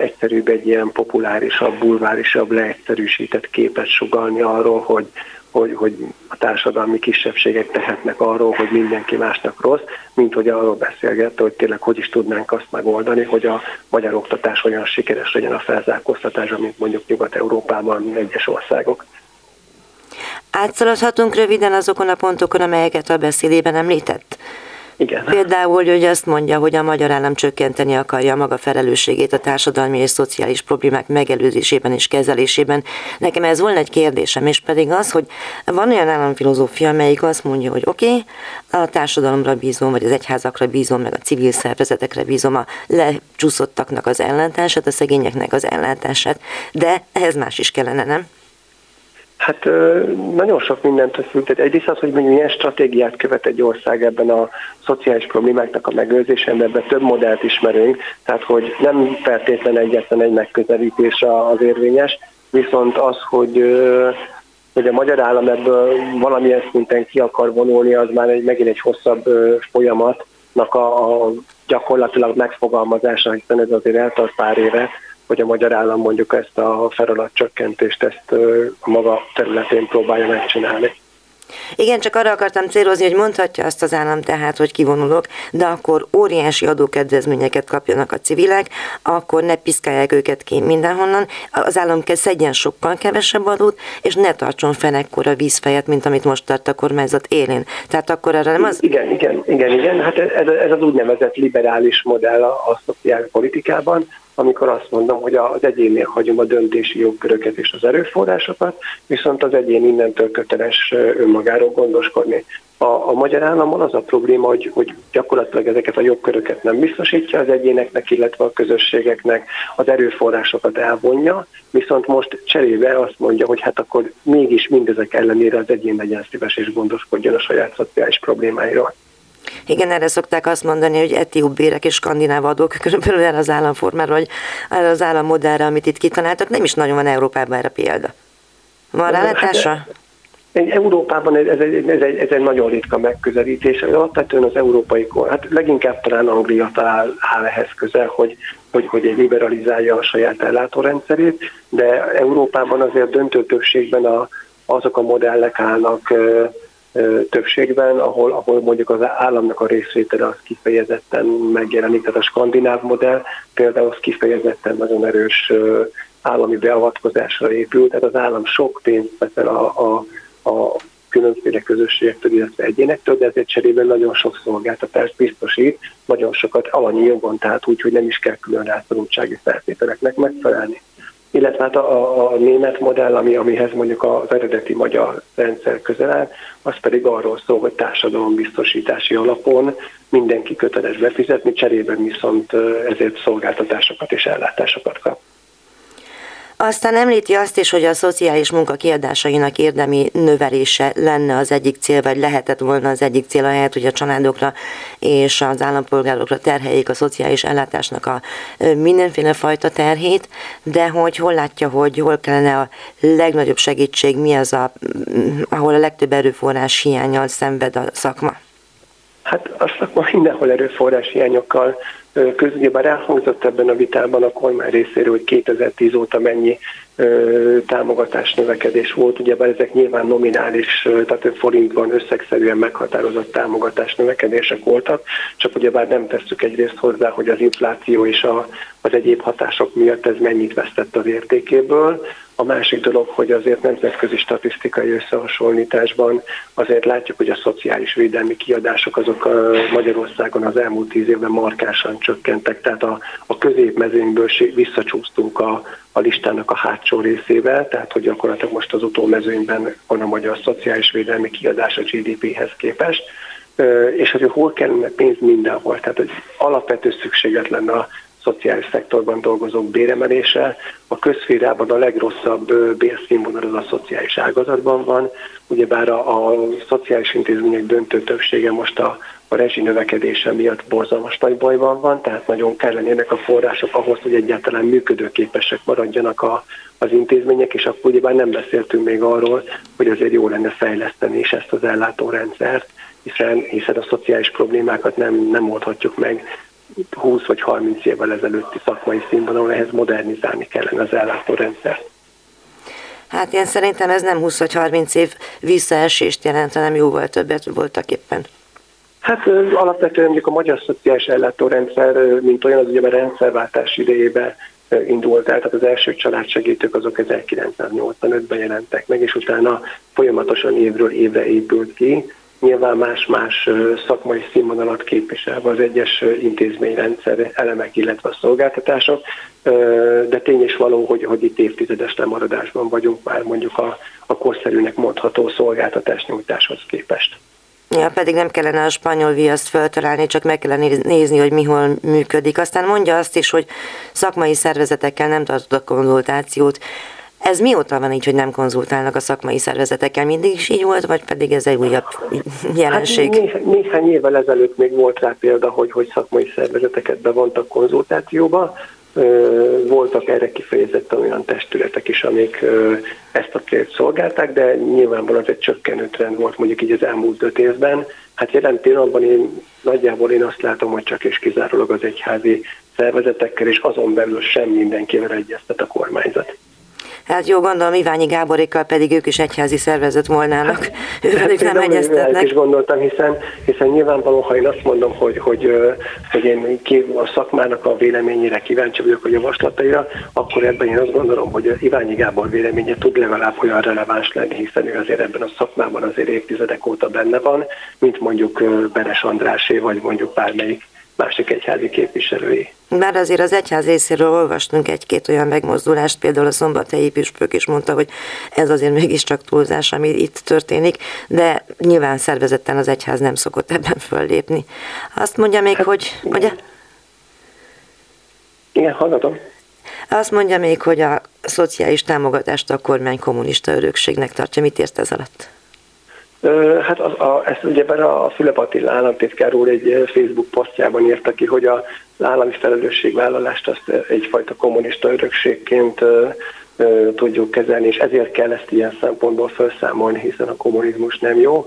egyszerűbb egy ilyen populárisabb, bulvárisabb, leegyszerűsített képet sugalni arról, hogy, hogy, hogy a társadalmi kisebbségek tehetnek arról, hogy mindenki másnak rossz, mint hogy arról beszélgette, hogy tényleg hogy is tudnánk azt megoldani, hogy a magyar oktatás olyan sikeres legyen a felzárkóztatás, mint mondjuk Nyugat-Európában egyes országok. Átszaladhatunk röviden azokon a pontokon, amelyeket a beszédében említett? Igen. Például, hogy azt mondja, hogy a magyar állam csökkenteni akarja maga felelősségét a társadalmi és szociális problémák megelőzésében és kezelésében. Nekem ez volna egy kérdésem, és pedig az, hogy van olyan államfilozófia, amelyik azt mondja, hogy oké, okay, a társadalomra bízom, vagy az egyházakra bízom, meg a civil szervezetekre bízom a lecsúszottaknak az ellátását, a szegényeknek az ellátását, de ehhez más is kellene, nem? Hát nagyon sok mindent függ. Egyrészt az, hogy milyen stratégiát követ egy ország ebben a szociális problémáknak a megőrzésében, ebben több modellt ismerünk, tehát hogy nem feltétlen egyetlen egy megközelítés az érvényes, viszont az, hogy hogy a magyar állam ebből valamilyen szinten ki akar vonulni, az már egy, megint egy hosszabb folyamatnak a, a gyakorlatilag megfogalmazása, hiszen ez azért eltart pár éve, hogy a magyar állam mondjuk ezt a csökkentést ezt a maga területén próbálja megcsinálni. Igen, csak arra akartam célozni, hogy mondhatja azt az állam tehát, hogy kivonulok, de akkor óriási adókedvezményeket kapjanak a civilek, akkor ne piszkálják őket ki mindenhonnan, az állam kell szedjen sokkal kevesebb adót, és ne tartson fenn ekkora vízfejet, mint amit most tart a kormányzat élén. Tehát akkor arra nem az... Igen, igen, igen, igen. Hát ez, ez az úgynevezett liberális modell a, a szociálpolitikában, amikor azt mondom, hogy az egyénél hagyom a döntési jogköröket és az erőforrásokat, viszont az egyén innentől köteles önmagáról gondoskodni. A, a magyar államon az a probléma, hogy, hogy gyakorlatilag ezeket a jogköröket nem biztosítja az egyéneknek, illetve a közösségeknek, az erőforrásokat elvonja, viszont most cserébe azt mondja, hogy hát akkor mégis mindezek ellenére az egyén legyen szíves és gondoskodjon a saját szociális problémáiról. Igen, erre szokták azt mondani, hogy etióp bérek és skandináv adók, körülbelül erre az államformára, vagy erre az állammodellre, amit itt kitaláltak, nem is nagyon van Európában erre példa. Van rálátása? Hát, Európában ez, ez, egy, ez, egy, ez egy nagyon ritka megközelítés, alapvetően az európai kor, hát leginkább talán Anglia talál áll ehhez közel, hogy, hogy, hogy egy liberalizálja a saját ellátórendszerét, de Európában azért döntő többségben a, azok a modellek állnak többségben, ahol, ahol mondjuk az államnak a részvétele az kifejezetten megjelenik, tehát a skandináv modell például az kifejezetten nagyon erős állami beavatkozásra épül, tehát az állam sok pénzt veszel a, a, a különféle közösségektől, illetve egyénektől, de ezért cserében nagyon sok szolgáltatást biztosít, nagyon sokat alanyi jogon, tehát úgy, hogy nem is kell külön rászorultsági feltételeknek megfelelni illetve hát a, a, a német modell, ami, amihez mondjuk az eredeti magyar rendszer közel áll, az pedig arról szól, hogy társadalombiztosítási alapon mindenki köteles befizetni, cserében viszont ezért szolgáltatásokat és ellátásokat kap. Aztán említi azt is, hogy a szociális munka kiadásainak érdemi növelése lenne az egyik cél, vagy lehetett volna az egyik cél, ahelyett, hogy a családokra és az állampolgárokra terheljék a szociális ellátásnak a mindenféle fajta terhét, de hogy hol látja, hogy hol kellene a legnagyobb segítség, mi az, a, ahol a legtöbb erőforrás hiányal szenved a szakma? Hát a szakma mindenhol erőforrás hiányokkal közül, bár elhangzott ebben a vitában a kormány részéről, hogy 2010 óta mennyi támogatás növekedés volt, ugyebár ezek nyilván nominális, tehát forintban összegszerűen meghatározott támogatás növekedések voltak, csak ugyebár nem tesszük egyrészt hozzá, hogy az infláció és a, az egyéb hatások miatt ez mennyit vesztett az értékéből, a másik dolog, hogy azért nemzetközi statisztikai összehasonlításban azért látjuk, hogy a szociális védelmi kiadások azok Magyarországon az elmúlt tíz évben markásan csökkentek, tehát a, a középmezőnyből visszacsúsztunk a, a listának a hátsó részével, tehát hogy gyakorlatilag most az utómezőnyben van a magyar szociális védelmi kiadás a GDP-hez képest, és hogy hol kellene pénz mindenhol, tehát hogy alapvető szükséget lenne a szociális szektorban dolgozók béremelése. A közférában a legrosszabb bérszínvonal az a szociális ágazatban van, ugyebár a, a szociális intézmények döntő többsége most a, a rezsi növekedése miatt borzalmas nagy bajban van, tehát nagyon kellenének a források ahhoz, hogy egyáltalán működőképesek maradjanak a, az intézmények, és akkor ugyebár nem beszéltünk még arról, hogy azért jó lenne fejleszteni is ezt az ellátórendszert, hiszen, hiszen a szociális problémákat nem, nem oldhatjuk meg 20 vagy 30 évvel ezelőtti szakmai színvonalon ehhez modernizálni kellene az ellátórendszert. Hát én szerintem ez nem 20 vagy 30 év visszaesést jelent, hanem jóval többet voltak éppen. Hát alapvetően mondjuk a magyar szociális ellátórendszer, mint olyan, az ugye a rendszerváltás idejében indult el, tehát az első családsegítők azok 1985-ben jelentek meg, és utána folyamatosan évről évre épült ki, nyilván más-más szakmai színvonalat képviselve az egyes intézményrendszer elemek, illetve a szolgáltatások, de tény is való, hogy, hogy itt évtizedes lemaradásban vagyunk már mondjuk a, a korszerűnek mondható szolgáltatás nyújtáshoz képest. Ja, pedig nem kellene a spanyol viaszt feltalálni, csak meg kellene nézni, hogy mi hol működik. Aztán mondja azt is, hogy szakmai szervezetekkel nem tartott konzultációt. Ez mióta van így, hogy nem konzultálnak a szakmai szervezetekkel? Mindig is így volt, vagy pedig ez egy újabb jelenség? Hát néhány, néhány évvel ezelőtt még volt rá példa, hogy, hogy szakmai szervezeteket bevontak konzultációba. Voltak erre kifejezetten olyan testületek is, amik ezt a célt szolgálták, de nyilvánvalóan egy csökkenő trend volt mondjuk így az elmúlt öt évben. Hát jelen pillanatban én nagyjából én azt látom, hogy csak és kizárólag az egyházi szervezetekkel, és azon belül sem mindenkivel egyeztet a kormányzat. Hát jó, gondolom Iványi Gáborékkal pedig ők is egyházi szervezet volnának. Hát, ők nem egyeztetnek. is gondoltam, hiszen, hiszen nyilvánvaló, ha én azt mondom, hogy, hogy, hogy én a szakmának a véleményére kíváncsi vagyok a javaslataira, akkor ebben én azt gondolom, hogy Iványi Gábor véleménye tud legalább olyan releváns lenni, hiszen ő azért ebben a szakmában azért évtizedek óta benne van, mint mondjuk Beres Andrásé, vagy mondjuk bármelyik másik egyházi képviselői. Már azért az egyház részéről olvastunk egy-két olyan megmozdulást, például a szombathelyi püspök is mondta, hogy ez azért mégiscsak túlzás, ami itt történik, de nyilván szervezetten az egyház nem szokott ebben föllépni. Azt mondja még, hát, hogy... Ugye? Igen, hallgatom. Azt mondja még, hogy a szociális támogatást a kormány kommunista örökségnek tartja. Mit ért ez alatt? Hát az, a, ezt ugye a Fülep Attila államtitkár úr egy Facebook posztjában írta ki, hogy az állami felelősségvállalást azt egyfajta kommunista örökségként tudjuk kezelni, és ezért kell ezt ilyen szempontból felszámolni, hiszen a kommunizmus nem jó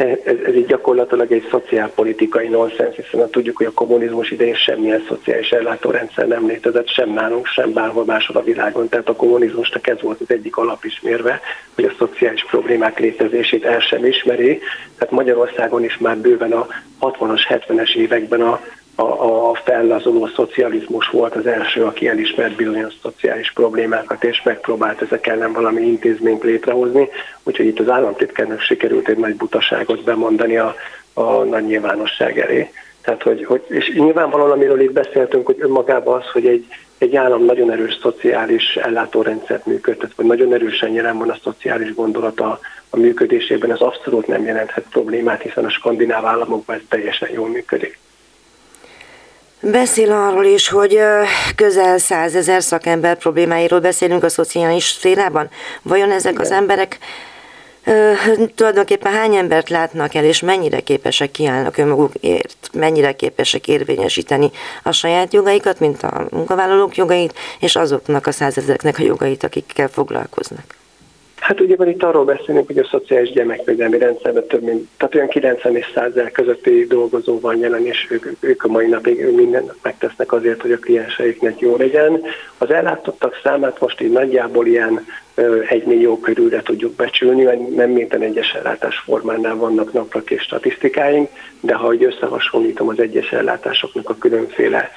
ez, ez így gyakorlatilag egy szociálpolitikai nonsens, hiszen tudjuk, hogy a kommunizmus idején semmilyen szociális ellátórendszer nem létezett, sem nálunk, sem bárhol máshol a világon. Tehát a kommunizmusnak ez volt az egyik alapismérve, hogy a szociális problémák létezését el sem ismeri. Tehát Magyarországon is már bőven a 60-as, 70-es években a a, a fellazuló szocializmus volt az első, aki elismert bizonyos szociális problémákat, és megpróbált ezek ellen valami intézményt létrehozni, úgyhogy itt az államtitkárnak sikerült egy nagy butaságot bemondani a, a nagy nyilvánosság elé. Tehát, hogy, hogy, és nyilvánvalóan, amiről itt beszéltünk, hogy önmagában az, hogy egy, egy állam nagyon erős szociális ellátórendszert működtet, vagy nagyon erősen jelen van a szociális gondolata a működésében, ez abszolút nem jelenthet problémát, hiszen a skandináv államokban ez teljesen jól működik. Beszél arról is, hogy közel százezer szakember problémáiról beszélünk a szociális szférában. Vajon ezek Igen. az emberek tulajdonképpen hány embert látnak el, és mennyire képesek kiállnak önmagukért, mennyire képesek érvényesíteni a saját jogaikat, mint a munkavállalók jogait, és azoknak a százezereknek a jogait, akikkel foglalkoznak. Hát ugye itt arról beszélünk, hogy a szociális gyermekvédelmi rendszerben több mint, tehát olyan 90 és 100 közötti dolgozó van jelen, és ők, ők a mai napig mindent megtesznek azért, hogy a klienseiknek jó legyen. Az ellátottak számát most így nagyjából ilyen egy millió körülre tudjuk becsülni, nem minden egyes ellátás formánál vannak naprak és statisztikáink, de ha összehasonlítom az egyes ellátásoknak a különféle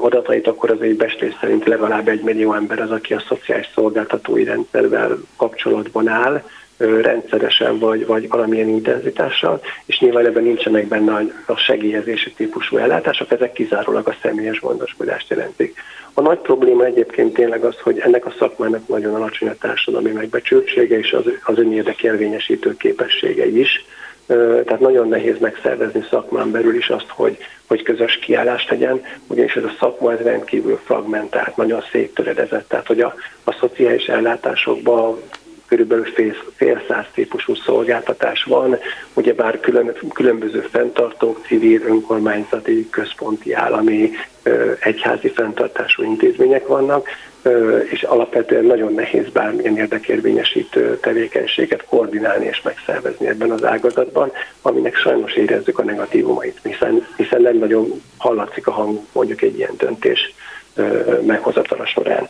adatait, akkor az egy bestés szerint legalább egy millió ember az, aki a szociális szolgáltatói rendszervel kapcsolatban áll, rendszeresen vagy, vagy valamilyen intenzitással, és nyilván ebben nincsenek benne a segélyezési típusú ellátások, ezek kizárólag a személyes gondoskodást jelentik. A nagy probléma egyébként tényleg az, hogy ennek a szakmának nagyon alacsony a társadalmi megbecsültsége és az, az önérdek érvényesítő képessége is, tehát nagyon nehéz megszervezni szakmán belül is azt, hogy, hogy közös kiállást legyen, ugyanis ez a szakma ez rendkívül fragmentált, nagyon széttöredezett, tehát hogy a, a szociális ellátásokban körülbelül fél, fél száz típusú szolgáltatás van, ugyebár külön, különböző fenntartók, civil, önkormányzati, központi, állami, egyházi fenntartású intézmények vannak, és alapvetően nagyon nehéz bármilyen érdekérvényesítő tevékenységet koordinálni és megszervezni ebben az ágazatban, aminek sajnos érezzük a negatívumait, hiszen, hiszen nem nagyon hallatszik a hang mondjuk egy ilyen döntés meghozatala során.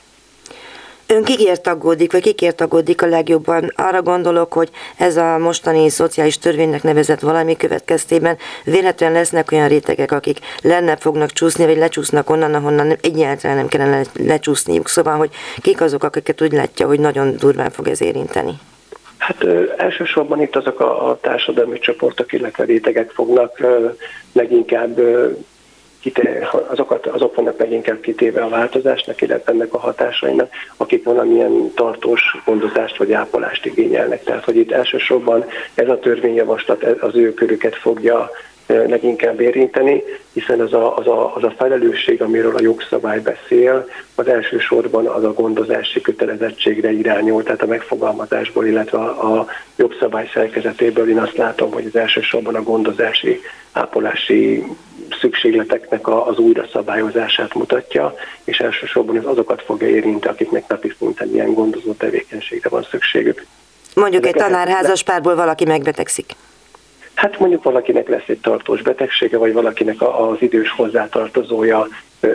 Ön kikért aggódik, vagy kikért aggódik a legjobban? Arra gondolok, hogy ez a mostani szociális törvénynek nevezett valami következtében véletlenül lesznek olyan rétegek, akik lenne fognak csúszni, vagy lecsúsznak onnan, ahonnan egyáltalán nem kellene lecsúszniuk. Szóval, hogy kik azok, akiket úgy látja, hogy nagyon durván fog ez érinteni? Hát ö, elsősorban itt azok a, a társadalmi csoportok, illetve rétegek fognak ö, leginkább ö, kite, azokat, azok vannak leginkább kitéve a változásnak, illetve ennek a hatásainak, akik valamilyen tartós gondozást vagy ápolást igényelnek. Tehát, hogy itt elsősorban ez a törvényjavaslat az ő körüket fogja leginkább érinteni, hiszen az a, az, a, az a felelősség, amiről a jogszabály beszél, az elsősorban az a gondozási kötelezettségre irányul, tehát a megfogalmazásból, illetve a, a jogszabály szerkezetéből én azt látom, hogy az elsősorban a gondozási, ápolási szükségleteknek az újra szabályozását mutatja, és elsősorban ez azokat fogja érinteni, akiknek napi szinten ilyen gondozó tevékenységre van szükségük. Mondjuk egy tanárházas párból valaki megbetegszik. Hát mondjuk valakinek lesz egy tartós betegsége, vagy valakinek az idős hozzátartozója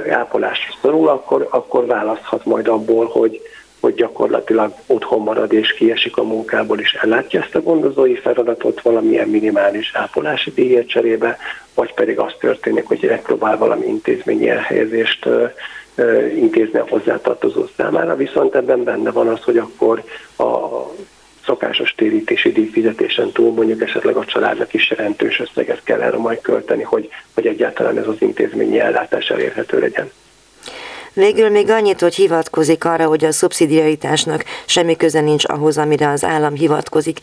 ápolásra szorul, akkor, akkor választhat majd abból, hogy, hogy gyakorlatilag otthon marad és kiesik a munkából, és ellátja ezt a gondozói feladatot valamilyen minimális ápolási díjért cserébe, vagy pedig az történik, hogy megpróbál valami intézményi elhelyezést intézni a hozzátartozó számára, viszont ebben benne van az, hogy akkor a szokásos térítési díjfizetésen túl mondjuk esetleg a családnak is jelentős összeget kell erre majd költeni, hogy, hogy egyáltalán ez az intézményi ellátás elérhető legyen. Végül még annyit, hogy hivatkozik arra, hogy a szubszidiaritásnak semmi köze nincs ahhoz, amire az állam hivatkozik.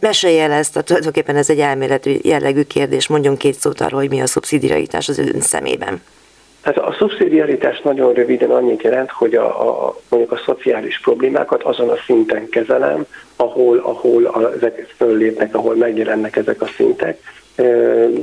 Mesélje el ezt, tulajdonképpen ez egy elméletű jellegű kérdés, mondjon két szót arról, hogy mi a szubszidiaritás az ön szemében. Hát a szubszidiaritás nagyon röviden annyit jelent, hogy a, a, mondjuk a szociális problémákat azon a szinten kezelem, ahol, ahol a, ezek föllépnek, ahol megjelennek ezek a szintek,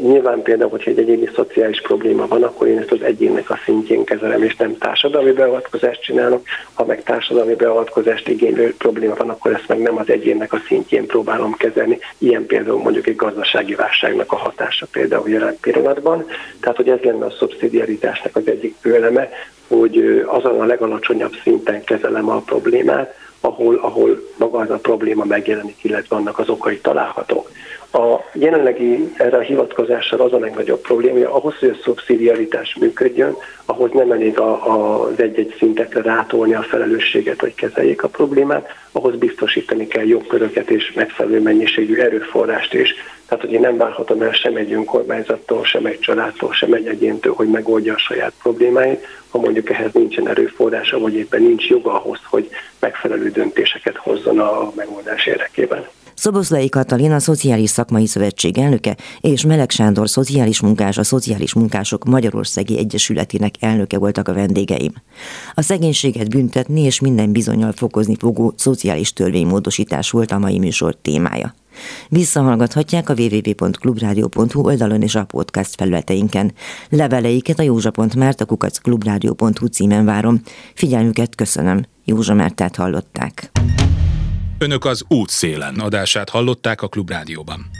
Nyilván például, hogyha egy egyéni szociális probléma van, akkor én ezt az egyénnek a szintjén kezelem, és nem társadalmi beavatkozást csinálok. Ha meg társadalmi beavatkozást igénylő probléma van, akkor ezt meg nem az egyénnek a szintjén próbálom kezelni. Ilyen például mondjuk egy gazdasági válságnak a hatása például jelen pillanatban. Tehát, hogy ez lenne a szubszidiaritásnak az egyik főeleme, hogy azon a legalacsonyabb szinten kezelem a problémát, ahol, ahol maga az a probléma megjelenik, illetve annak az okai találhatók. A jelenlegi erre a hivatkozással az a legnagyobb probléma, ahhoz, hogy a szubszidiaritás működjön, ahhoz nem elég a, a, az egy-egy szintekre rátolni a felelősséget, hogy kezeljék a problémát, ahhoz biztosítani kell jogköröket és megfelelő mennyiségű erőforrást is. Tehát, hogy én nem várhatom el sem egy önkormányzattól, sem egy családtól, sem egy egyéntől, hogy megoldja a saját problémáit, ha mondjuk ehhez nincsen erőforrása, vagy éppen nincs joga ahhoz, hogy megfelelő döntéseket hozzon a megoldás érdekében. Szoboszlai Katalin a Szociális Szakmai Szövetség elnöke és Meleg Sándor szociális munkás a Szociális Munkások Magyarországi Egyesületének elnöke voltak a vendégeim. A szegénységet büntetni és minden bizonyal fokozni fogó szociális törvénymódosítás volt a mai műsor témája. Visszahallgathatják a www.clubradio.hu oldalon és a podcast felületeinken. Leveleiket a józsa.márta.kukacclubradio.hu címen várom. Figyelmüket köszönöm. Józsa Mártát hallották. Önök az útszélen adását hallották a Klubrádióban.